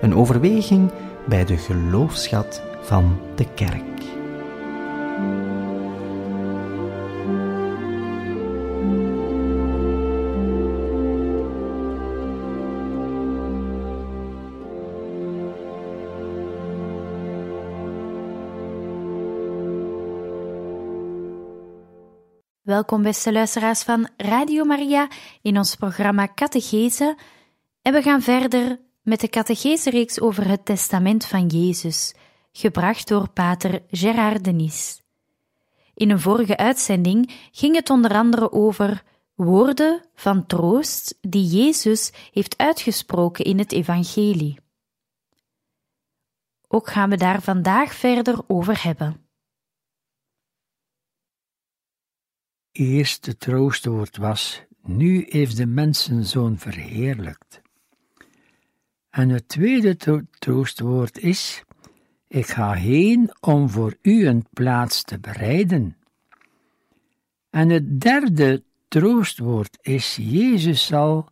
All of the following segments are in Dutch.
Een overweging bij de geloofschat van de kerk. Welkom beste luisteraars van Radio Maria in ons programma Catechese en we gaan verder met de catechese-reeks over het testament van Jezus, gebracht door pater Gérard Denis. In een vorige uitzending ging het onder andere over woorden van troost die Jezus heeft uitgesproken in het evangelie. Ook gaan we daar vandaag verder over hebben. eerste troostwoord was: Nu heeft de mensenzoon verheerlijkt. En het tweede troostwoord is: Ik ga heen om voor u een plaats te bereiden. En het derde troostwoord is: Jezus zal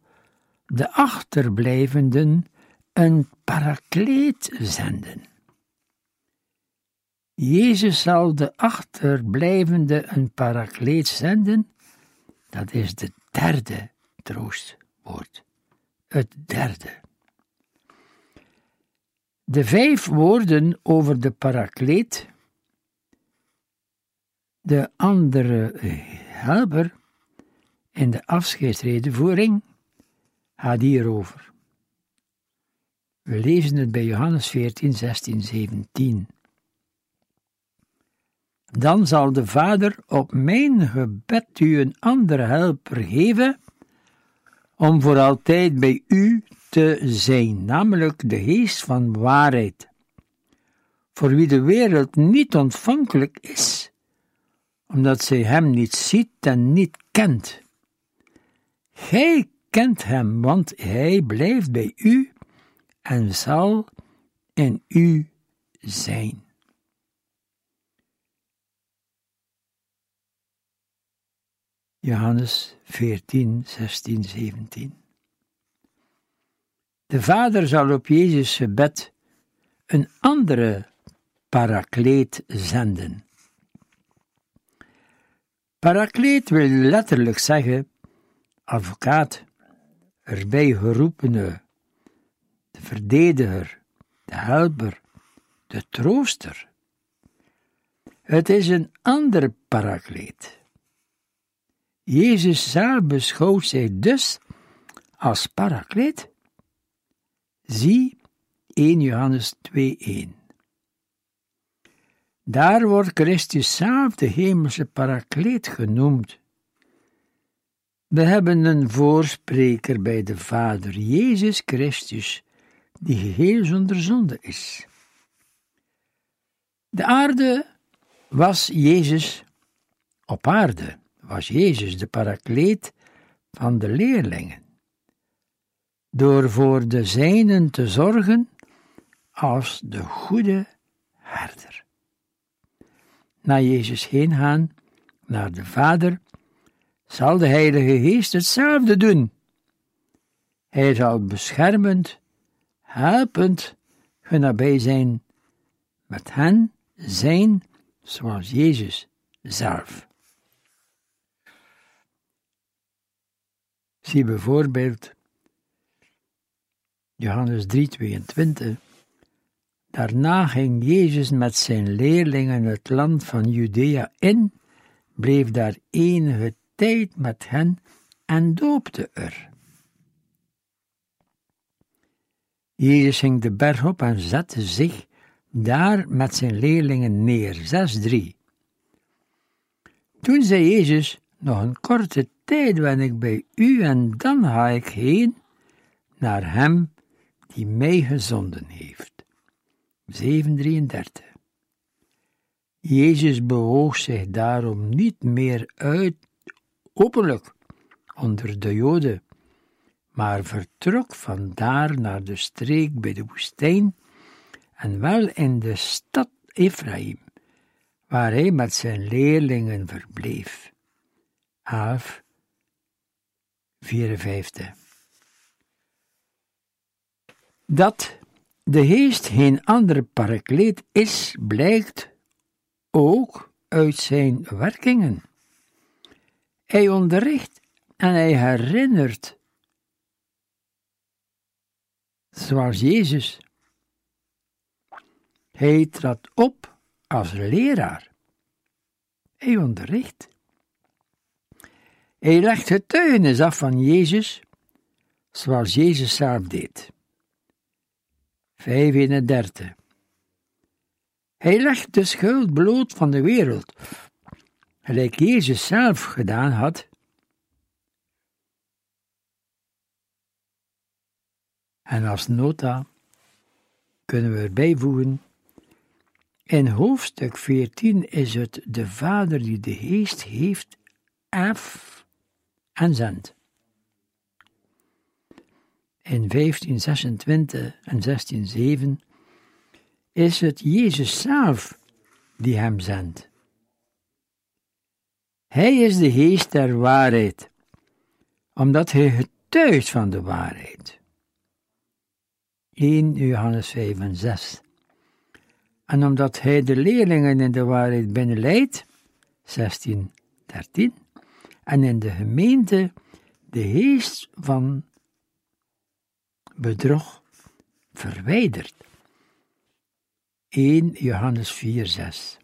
de achterblijvenden een parakleet zenden. Jezus zal de achterblijvende een parakleet zenden. Dat is de derde troostwoord. Het derde. De vijf woorden over de parakleet, de andere helper en de afscheidsredenvoering gaat hierover. We lezen het bij Johannes 14, 16, 17. Dan zal de Vader op mijn gebed u een andere helper geven, om voor altijd bij u te zijn, namelijk de geest van waarheid, voor wie de wereld niet ontvankelijk is, omdat zij hem niet ziet en niet kent. Gij kent hem, want hij blijft bij u en zal in u zijn. Johannes 14, 16, 17. De Vader zal op Jezus' bed een andere parakleet zenden. Parakleet wil letterlijk zeggen advocaat, erbij geroepene, de verdediger, de helper, de trooster. Het is een ander parakleet. Jezus zelf beschouwt zich dus als parakleet. Zie 1 Johannes 2:1. Daar wordt Christus zelf de hemelse parakleet genoemd. We hebben een voorspreker bij de Vader, Jezus Christus, die geheel zonder zonde is. De aarde was Jezus op aarde was Jezus de parakleet van de leerlingen. Door voor de zijnen te zorgen als de goede herder. Na Jezus heen gaan naar de Vader, zal de Heilige Geest hetzelfde doen. Hij zal beschermend, helpend nabij zijn met hen zijn zoals Jezus zelf. Zie bijvoorbeeld Johannes 3:22. Daarna ging Jezus met zijn leerlingen het land van Judea in, bleef daar enige tijd met hen en doopte er. Jezus ging de berg op en zette zich daar met zijn leerlingen neer. 6:3. Toen zei Jezus: Nog een korte tijd ben ik bij u en dan ga ik heen naar hem die mij gezonden heeft. 733. Jezus bewoog zich daarom niet meer uit openlijk onder de Joden, maar vertrok vandaar naar de streek bij de woestijn en wel in de stad Ephraim, waar hij met zijn leerlingen verbleef. Af 54. Dat de geest geen andere parakleet is, blijkt ook uit zijn werkingen. Hij onderricht en hij herinnert, zoals Jezus. Hij trad op als leraar. Hij onderricht. Hij legt getuigenis af van Jezus, zoals Jezus zelf deed. 35. Hij legt de schuld bloot van de wereld, gelijk Jezus zelf gedaan had. En als nota kunnen we erbij voegen, in hoofdstuk 14 is het de Vader die de Geest heeft, af en zendt. In 1526 en 1607 is het Jezus zelf die hem zendt. Hij is de geest der waarheid, omdat hij getuigt van de waarheid. 1 Johannes 5 en 6. En omdat hij de leerlingen in de waarheid binnenleidt, 16, 13, en in de gemeente de geest van bedrog verwijderd. 1 Johannes 4, 6.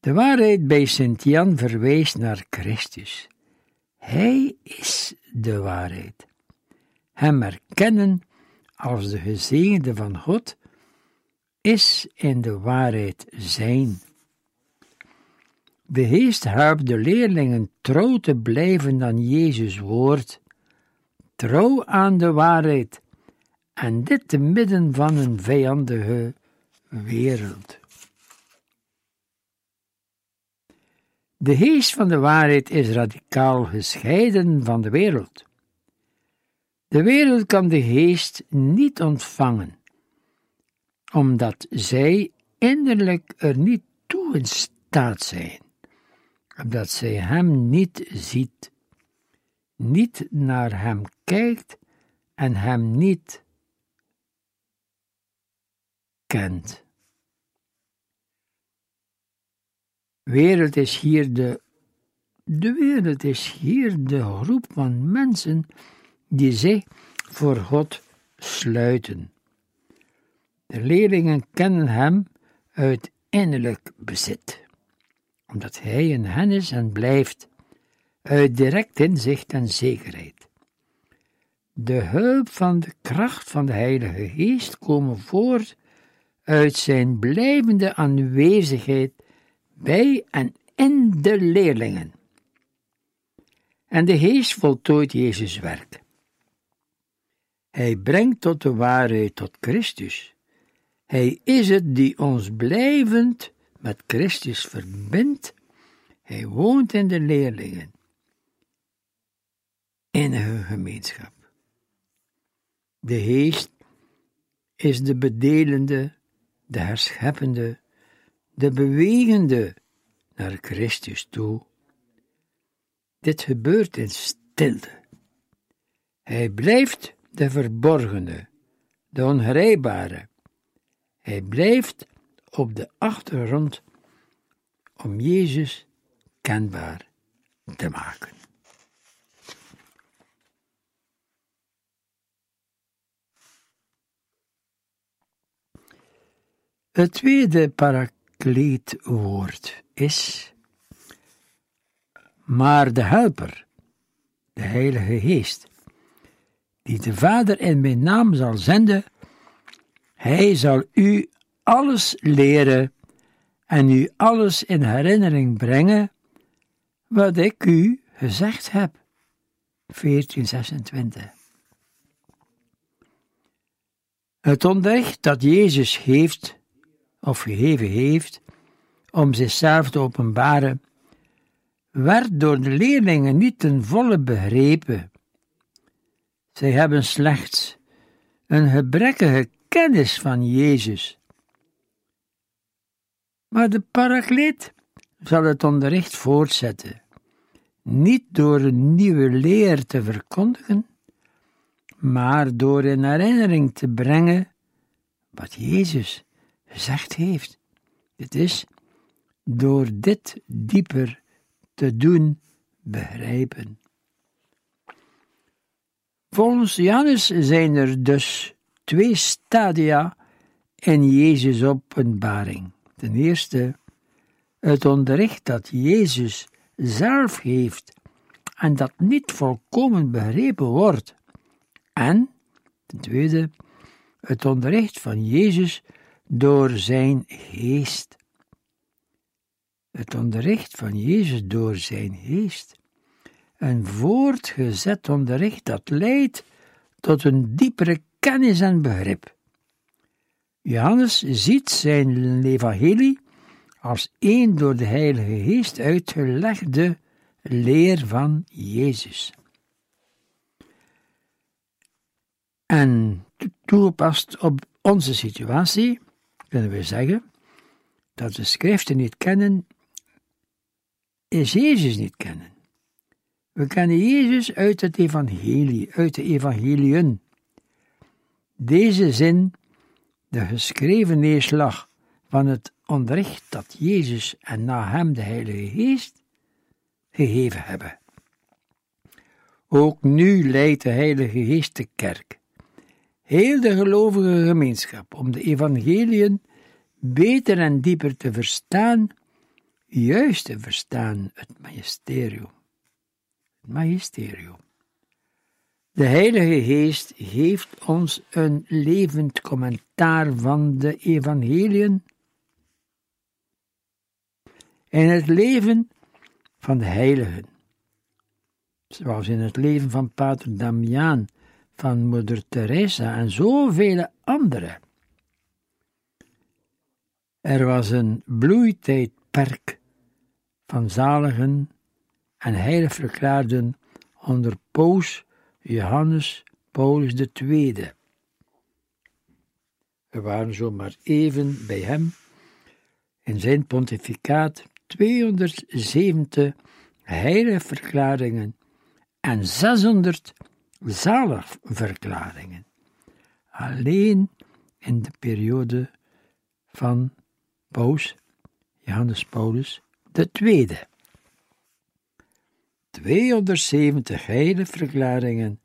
De waarheid bij Sint Jan verwijst naar Christus. Hij is de waarheid. Hem erkennen als de gezegende van God is in de waarheid zijn. De Geest helpt de leerlingen trouw te blijven aan Jezus' woord, trouw aan de waarheid, en dit te midden van een vijandige wereld. De geest van de waarheid is radicaal gescheiden van de wereld. De wereld kan de geest niet ontvangen, omdat zij innerlijk er niet toe in staat zijn dat zij hem niet ziet, niet naar hem kijkt en hem niet kent. Wereld is hier de, de wereld is hier de groep van mensen die zich voor God sluiten. De leerlingen kennen hem uit innerlijk bezit omdat Hij in hen is en blijft, uit direct inzicht en zekerheid. De hulp van de kracht van de Heilige Geest komen voort uit zijn blijvende aanwezigheid bij en in de leerlingen. En de Geest voltooit Jezus' werk. Hij brengt tot de waarheid tot Christus. Hij is het die ons blijvend met Christus verbindt, hij woont in de leerlingen, in hun gemeenschap. De Geest is de bedelende, de herscheppende, de bewegende naar Christus toe. Dit gebeurt in stilte. Hij blijft de verborgene, de ongrijpbare. Hij blijft op de achtergrond om Jezus kenbaar te maken. Het tweede parakleetwoord is maar de helper, de Heilige Geest, die de Vader in mijn naam zal zenden, hij zal u alles leren en u alles in herinnering brengen wat ik u gezegd heb. 1426. Het onderricht dat Jezus heeft, of gegeven heeft, om zichzelf te openbaren, werd door de leerlingen niet ten volle begrepen. Zij hebben slechts een gebrekkige kennis van Jezus. Maar de parakleet zal het onderricht voortzetten, niet door een nieuwe leer te verkondigen, maar door in herinnering te brengen wat Jezus gezegd heeft. Dit is door dit dieper te doen begrijpen. Volgens Johannes zijn er dus twee stadia in Jezus' openbaring. Ten eerste het onderricht dat Jezus zelf heeft en dat niet volkomen begrepen wordt. En, ten tweede, het onderricht van Jezus door zijn geest. Het onderricht van Jezus door zijn geest. Een voortgezet onderricht dat leidt tot een diepere kennis en begrip. Johannes ziet zijn evangelie als één door de Heilige Geest uitgelegde leer van Jezus. En toegepast op onze situatie kunnen we zeggen dat we schriften niet kennen, is Jezus niet kennen. We kennen Jezus uit het evangelie, uit de evangeliën. Deze zin, de geschreven neerslag van het onderricht dat Jezus en na hem de Heilige Geest gegeven hebben. Ook nu leidt de Heilige Geest de kerk, heel de gelovige gemeenschap, om de evangeliën beter en dieper te verstaan, juist te verstaan het magisterium. Het magisterium. De Heilige Geest geeft ons een levend commentaar van de evangeliën in het leven van de heiligen, zoals in het leven van Pater Damiaan, van Moeder Teresa en zoveel anderen. Er was een bloeitijdperk van zaligen en heilig verklaarden onder Paus Johannes Paulus II. We waren zomaar even bij hem in zijn pontificaat 270 heilige verklaringen en 600 zaligverklaringen. Alleen in de periode van Paus Johannes Paulus II. 270 heilige verklaringen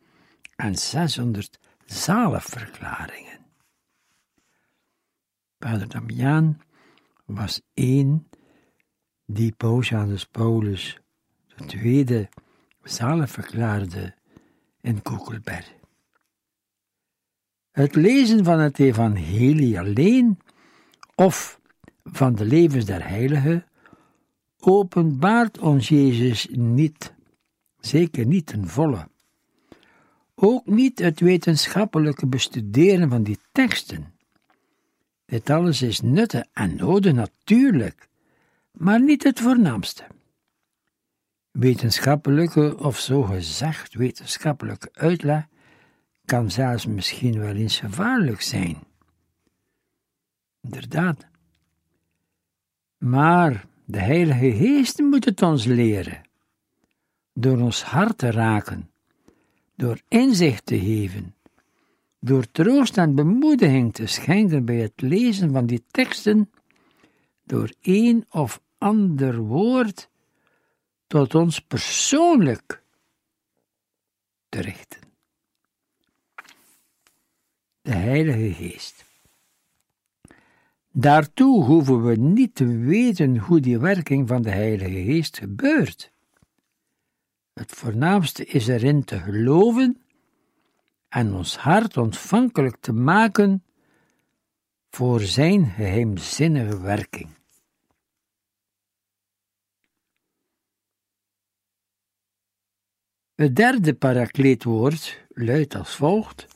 en 600 zaligverklaringen. Pater Damiaan was één die Paus Johannes Paulus de tweede zalig verklaarde in Kokelberg. Het lezen van het evangelie alleen of van de levens der heiligen openbaart ons Jezus niet, zeker niet ten volle. Ook niet het wetenschappelijke bestuderen van die teksten. Dit alles is nuttig en nodig natuurlijk, maar niet het voornaamste. Wetenschappelijke of zo gezegd wetenschappelijke uitleg kan zelfs misschien wel eens gevaarlijk zijn. Inderdaad. Maar de Heilige Geest moet het ons leren, door ons hart te raken, door inzicht te geven, door troost en bemoediging te schenken bij het lezen van die teksten, door één of ander woord tot ons persoonlijk te richten. De Heilige Geest. Daartoe hoeven we niet te weten hoe die werking van de Heilige Geest gebeurt. Het voornaamste is erin te geloven en ons hart ontvankelijk te maken voor Zijn geheimzinnige werking. Het derde parakleetwoord luidt als volgt: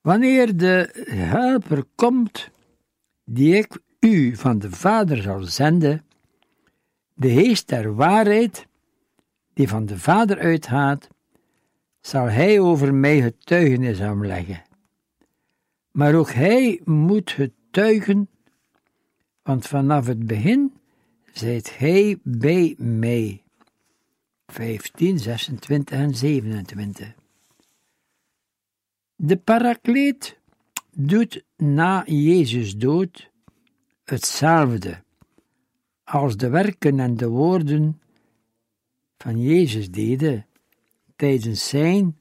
Wanneer de helper komt, die ik u van de Vader zal zenden, de geest der waarheid, die van de Vader uitgaat, zal hij over mij getuigenis aanleggen. Maar ook hij moet getuigen, want vanaf het begin zijt hij bij mij. 15, 26 en 27. De parakleet doet na Jezus dood hetzelfde als de werken en de woorden van Jezus deden tijdens zijn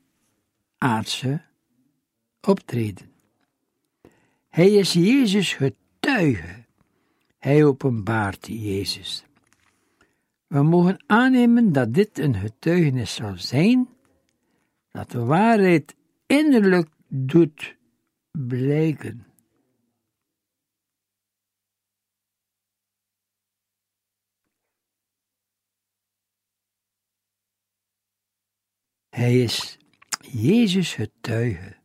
aardse optreden. Hij is Jezus getuige. Hij openbaart Jezus. We mogen aannemen dat dit een getuigenis zal zijn, dat de waarheid innerlijk doet blijken. Hij is Jezus getuige.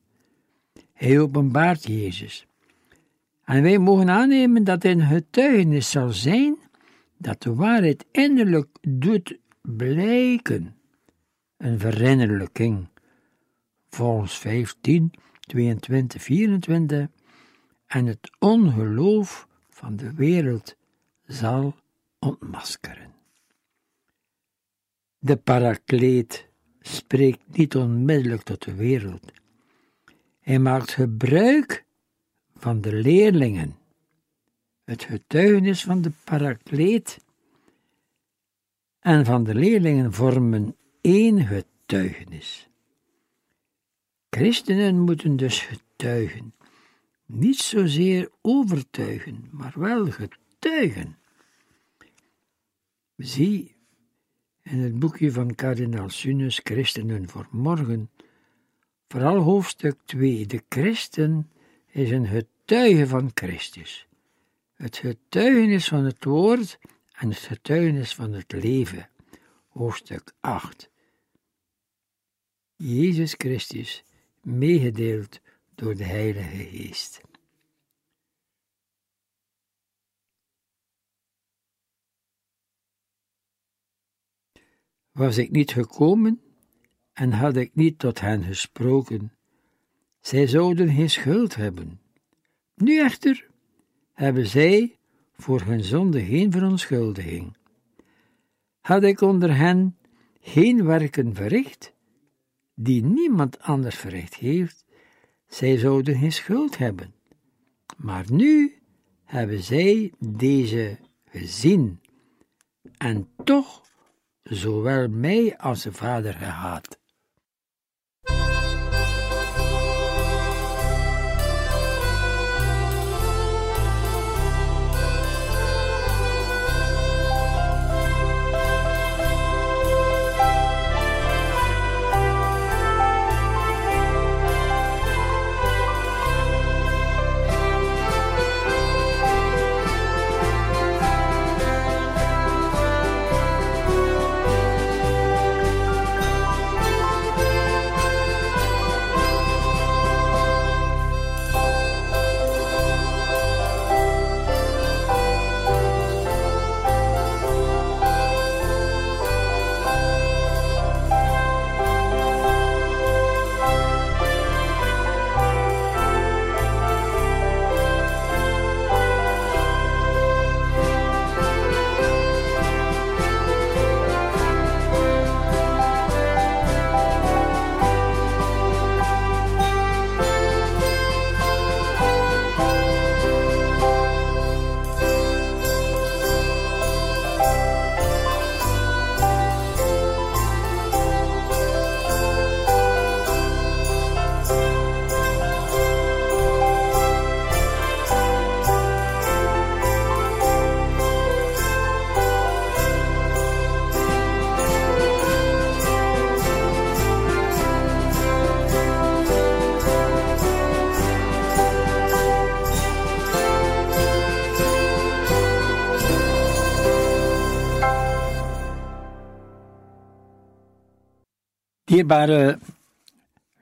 Hij openbaart Jezus. En wij mogen aannemen dat hij een getuigenis zal zijn dat de waarheid innerlijk doet blijken. Een verinnerlijking. Volgens 15, 22, 24. En het ongeloof van de wereld zal ontmaskeren. De parakleet spreekt niet onmiddellijk tot de wereld. Hij maakt gebruik van de leerlingen. Het getuigenis van de parakleet en van de leerlingen vormen één getuigenis. Christenen moeten dus getuigen, niet zozeer overtuigen, maar wel getuigen. Zie in het boekje van kardinaal Sunus, Christenen voor morgen, vooral hoofdstuk 2, de christen is een getuige van Christus. Het getuigenis van het woord en het getuigenis van het leven, hoofdstuk 8. Jezus Christus, meegedeeld door de Heilige Geest. Was ik niet gekomen en had ik niet tot hen gesproken, zij zouden geen schuld hebben. Nu echter hebben zij voor hun zonde geen verontschuldiging. Had ik onder hen geen werken verricht, die niemand anders verricht heeft, zij zouden geen schuld hebben. Maar nu hebben zij deze gezien, en toch zowel mij als de Vader gehaat. Dierbare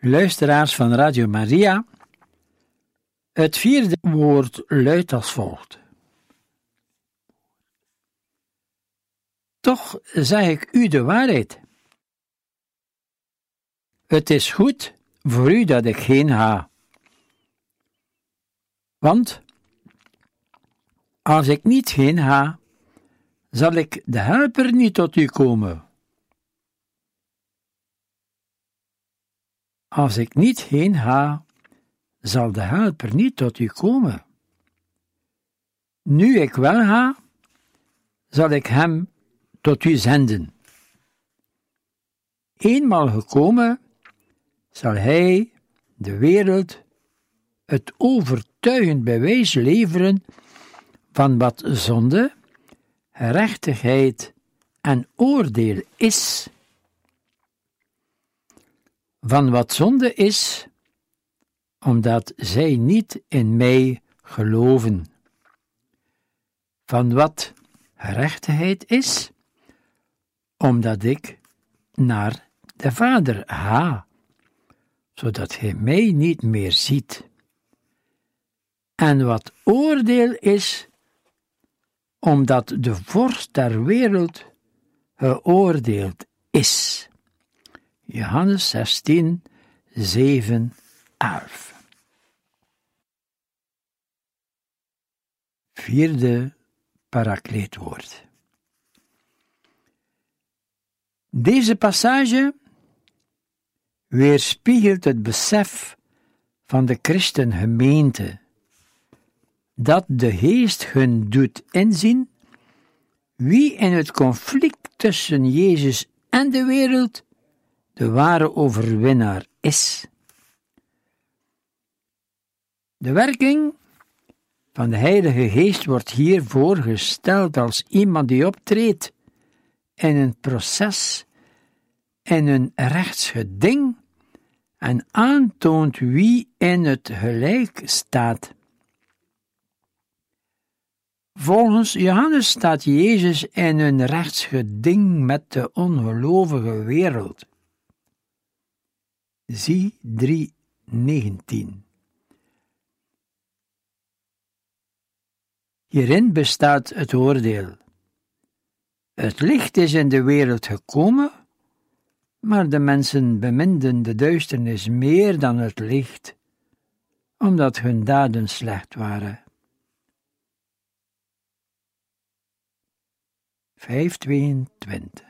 luisteraars van Radio Maria, Het vierde woord luidt als volgt. Toch zeg ik u de waarheid. Het is goed voor u dat ik geen ha. Want als ik niet heen ga, zal ik de helper niet tot u komen. Als ik niet heen ga, zal de helper niet tot u komen. Nu ik wel ga, zal ik hem tot u zenden. Eenmaal gekomen, zal hij de wereld het overtuigend bewijs leveren van wat zonde, gerechtigheid en oordeel is. Van wat zonde is, omdat zij niet in mij geloven. Van wat gerechtigheid is, omdat ik naar de Vader ga, zodat hij mij niet meer ziet. En wat oordeel is, omdat de vorst der wereld geoordeeld is. Johannes 16, 7, 11. Vierde parakleetwoord. Deze passage weerspiegelt het besef van de christengemeente dat de geest hun doet inzien wie in het conflict tussen Jezus en de wereld de ware overwinnaar is. De werking van de Heilige Geest wordt hier voorgesteld als iemand die optreedt in een proces, in een rechtsgeding en aantoont wie in het gelijk staat. Volgens Johannes staat Jezus in een rechtsgeding met de ongelovige wereld. Zie 3:19. Hierin bestaat het oordeel. Het licht is in de wereld gekomen, maar de mensen beminden de duisternis meer dan het licht, omdat hun daden slecht waren. 522.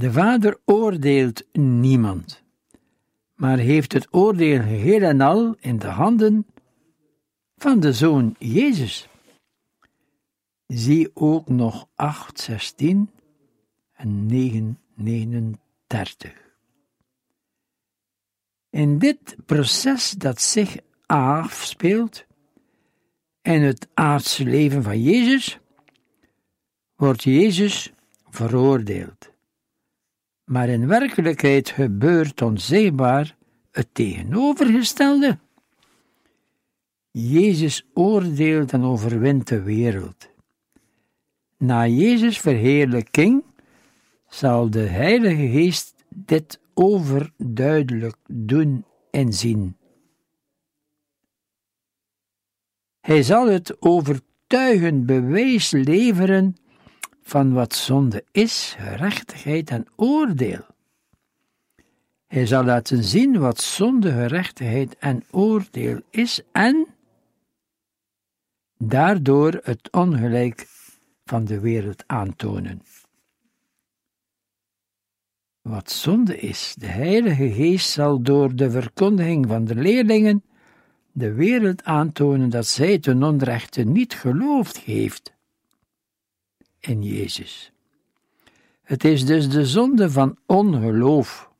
De Vader oordeelt niemand, maar heeft het oordeel geheel en al in de handen van de Zoon Jezus. Zie ook nog 8:16 en 9:39. In dit proces dat zich afspeelt in het aardse leven van Jezus, wordt Jezus veroordeeld. Maar in werkelijkheid gebeurt onzichtbaar het tegenovergestelde. Jezus oordeelt en overwint de wereld. Na Jezus' verheerlijking zal de Heilige Geest dit overduidelijk doen en zien. Hij zal het overtuigend bewijs leveren van wat zonde is, gerechtigheid en oordeel. Hij zal laten zien wat zonde, gerechtigheid en oordeel is en daardoor het ongelijk van de wereld aantonen. Wat zonde is, de Heilige Geest zal door de verkondiging van de leerlingen de wereld aantonen dat zij ten onrechte niet geloofd heeft in Jezus. Het is dus de zonde van ongeloof.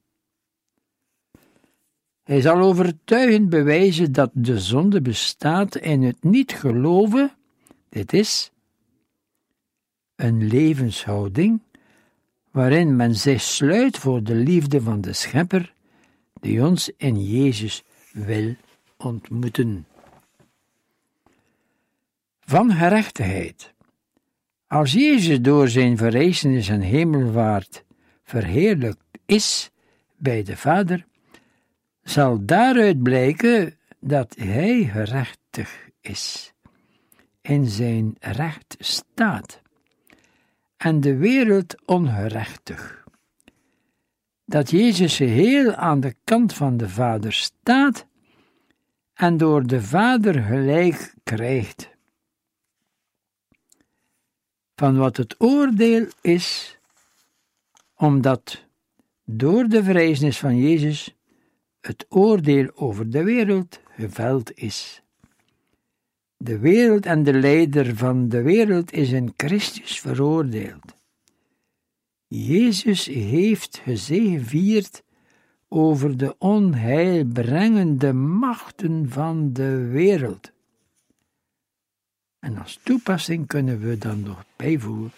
Hij zal overtuigend bewijzen dat de zonde bestaat in het niet geloven, dit is een levenshouding waarin men zich sluit voor de liefde van de Schepper, die ons in Jezus wil ontmoeten. Van gerechtigheid. Als Jezus door zijn verrijzenis en hemelvaart verheerlijkt is bij de Vader, zal daaruit blijken dat Hij gerechtig is, in zijn recht staat, en de wereld ongerechtig. Dat Jezus geheel aan de kant van de Vader staat en door de Vader gelijk krijgt. Van wat het oordeel is, omdat door de verrijzenis van Jezus het oordeel over de wereld geveld is. De wereld en de leider van de wereld is in Christus veroordeeld. Jezus heeft gezegevierd over de onheilbrengende machten van de wereld. En als toepassing kunnen we dan nog bijvoegen: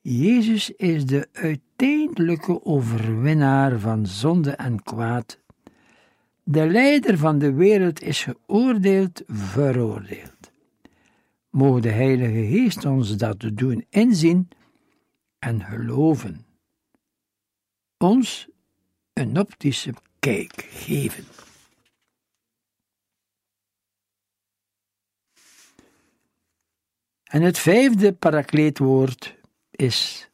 Jezus is de uiteindelijke overwinnaar van zonde en kwaad. De leider van de wereld is geoordeeld, veroordeeld. Mogen de Heilige Geest ons dat doen inzien en geloven. Ons een optische kijk geven. En het vijfde parakleetwoord is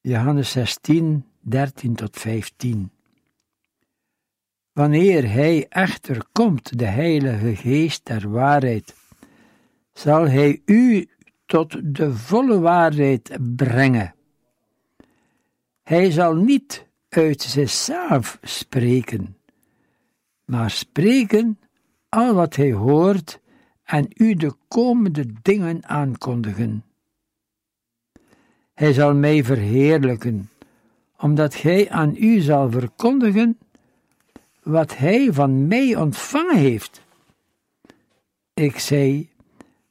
Johannes 16, 13 tot 15. Wanneer Hij echter komt, de Heilige Geest der waarheid, zal Hij u tot de volle waarheid brengen. Hij zal niet uit zichzelf spreken, maar spreken al wat hij hoort en u de komende dingen aankondigen. Hij zal mij verheerlijken, omdat hij aan u zal verkondigen wat hij van mij ontvangen heeft. Ik zei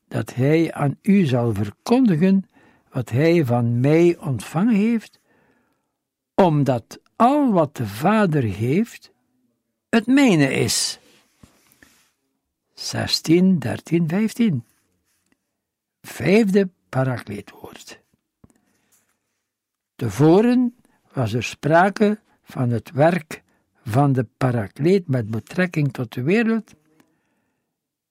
dat hij aan u zal verkondigen wat hij van mij ontvangen heeft, omdat al wat de Vader heeft, het mijne is. 16, 13, 15. Vijfde parakleetwoord. Tevoren was er sprake van het werk van de parakleet met betrekking tot de wereld,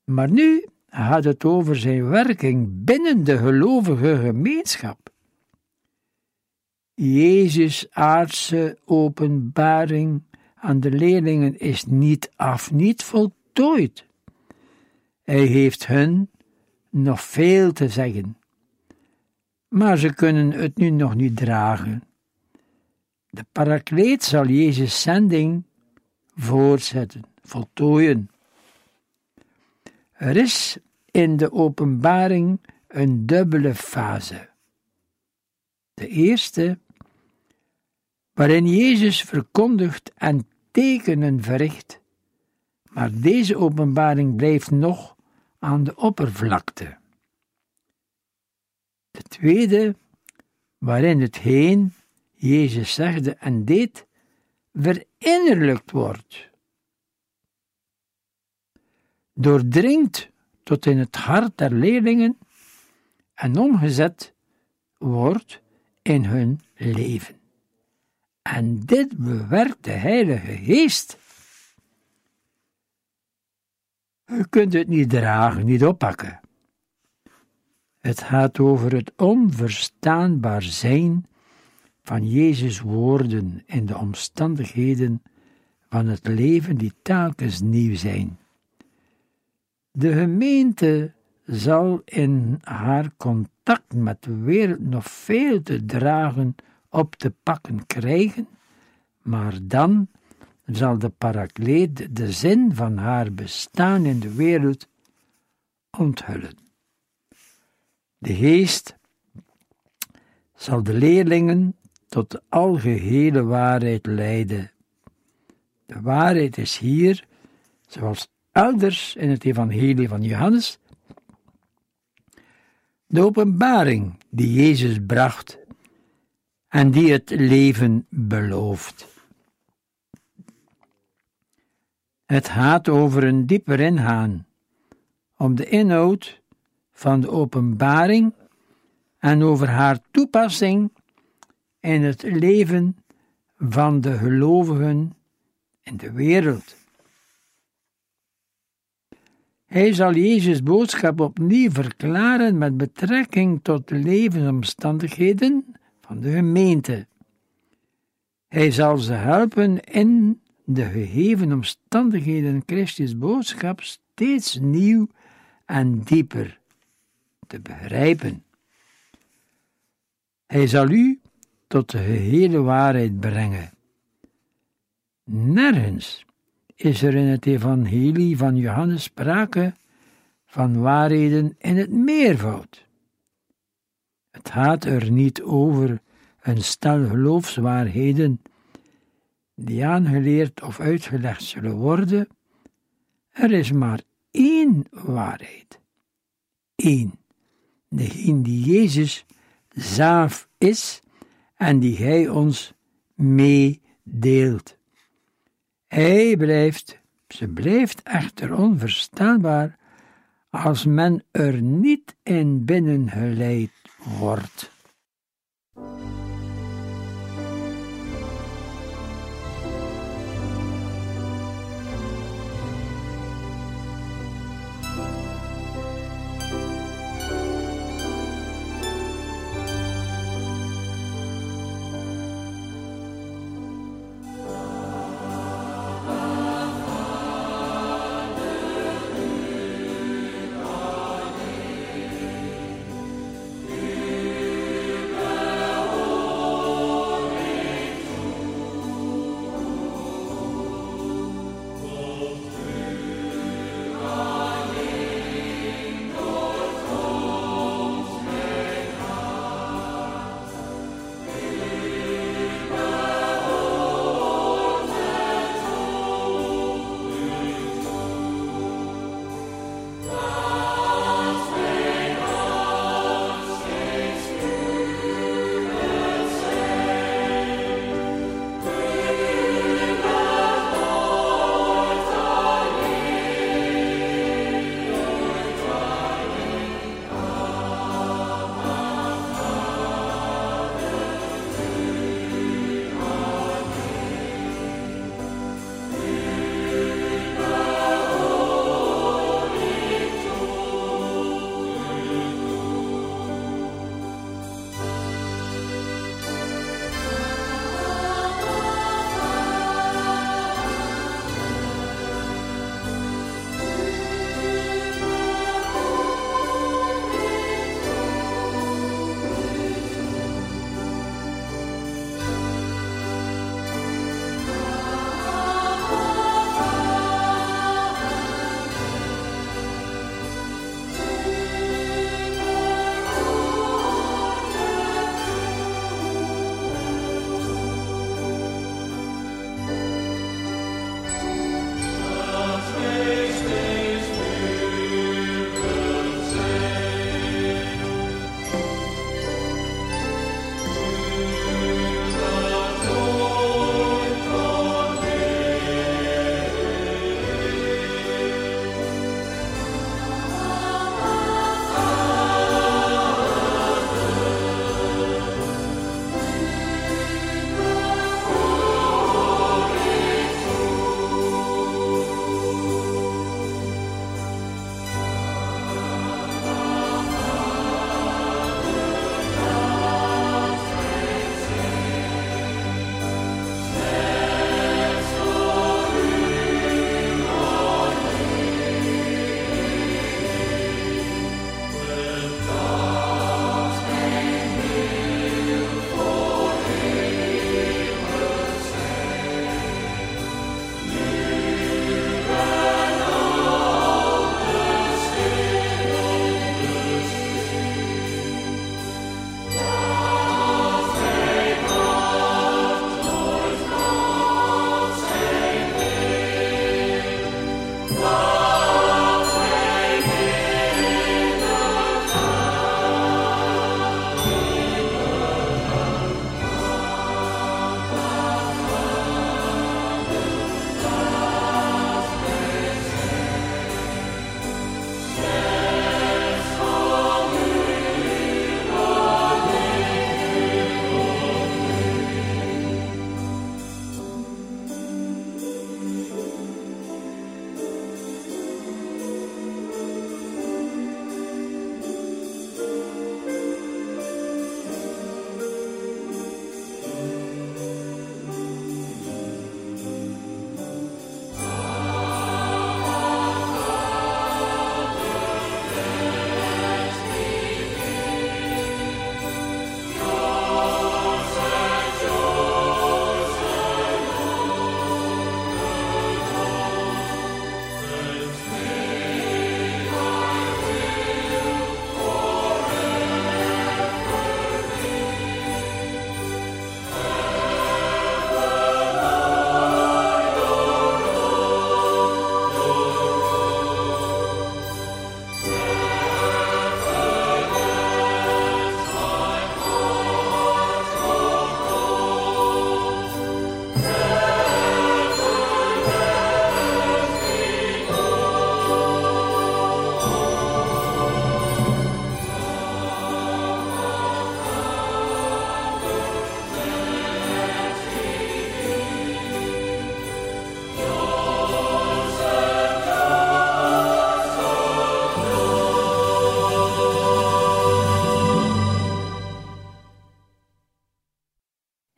maar nu gaat het over zijn werking binnen de gelovige gemeenschap. Jezus' aardse openbaring aan de leerlingen is niet af, niet voltooid. Hij heeft hun nog veel te zeggen, maar ze kunnen het nu nog niet dragen. De parakleet zal Jezus' zending voortzetten, voltooien. Er is in de openbaring een dubbele fase. De eerste, waarin Jezus verkondigt en tekenen verricht, maar deze openbaring blijft nog aan de oppervlakte. De tweede, waarin het heen Jezus zegde en deed, verinnerlijkt wordt. Doordringt tot in het hart der leerlingen en omgezet wordt in hun leven. En dit bewerkt de Heilige Geest. U kunt het niet dragen, niet oppakken. Het gaat over het onverstaanbaar zijn van Jezus' woorden in de omstandigheden van het leven die telkens nieuw zijn. De gemeente zal in haar contact met de wereld nog veel te dragen op te pakken krijgen, maar dan zal de parakleet de zin van haar bestaan in de wereld onthullen. De geest zal de leerlingen tot de algehele waarheid leiden. De waarheid is hier, zoals elders in het evangelie van Johannes, de openbaring die Jezus bracht en die het leven belooft. Het gaat over een dieper ingaan om de inhoud van de openbaring en over haar toepassing in het leven van de gelovigen in de wereld. Hij zal Jezus' boodschap opnieuw verklaren met betrekking tot de levensomstandigheden van de gemeente. Hij zal ze helpen in de gegeven omstandigheden Christus boodschap steeds nieuw en dieper te begrijpen. Hij zal u tot de gehele waarheid brengen. Nergens is er in het evangelie van Johannes sprake van waarheden in het meervoud. Het gaat er niet over een stel geloofswaarheden die aangeleerd of uitgelegd zullen worden. Er is maar één waarheid. Eén. Degene die Jezus zelf is en die Hij ons meedeelt. Hij blijft, ze blijft echter onvoorstelbaar als men er niet in binnengeleid wordt.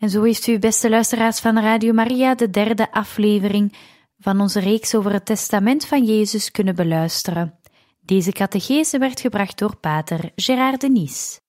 En zo heeft u, beste luisteraars van Radio Maria, de derde aflevering van onze reeks over het testament van Jezus kunnen beluisteren. Deze catechese werd gebracht door pater Gérard Denis.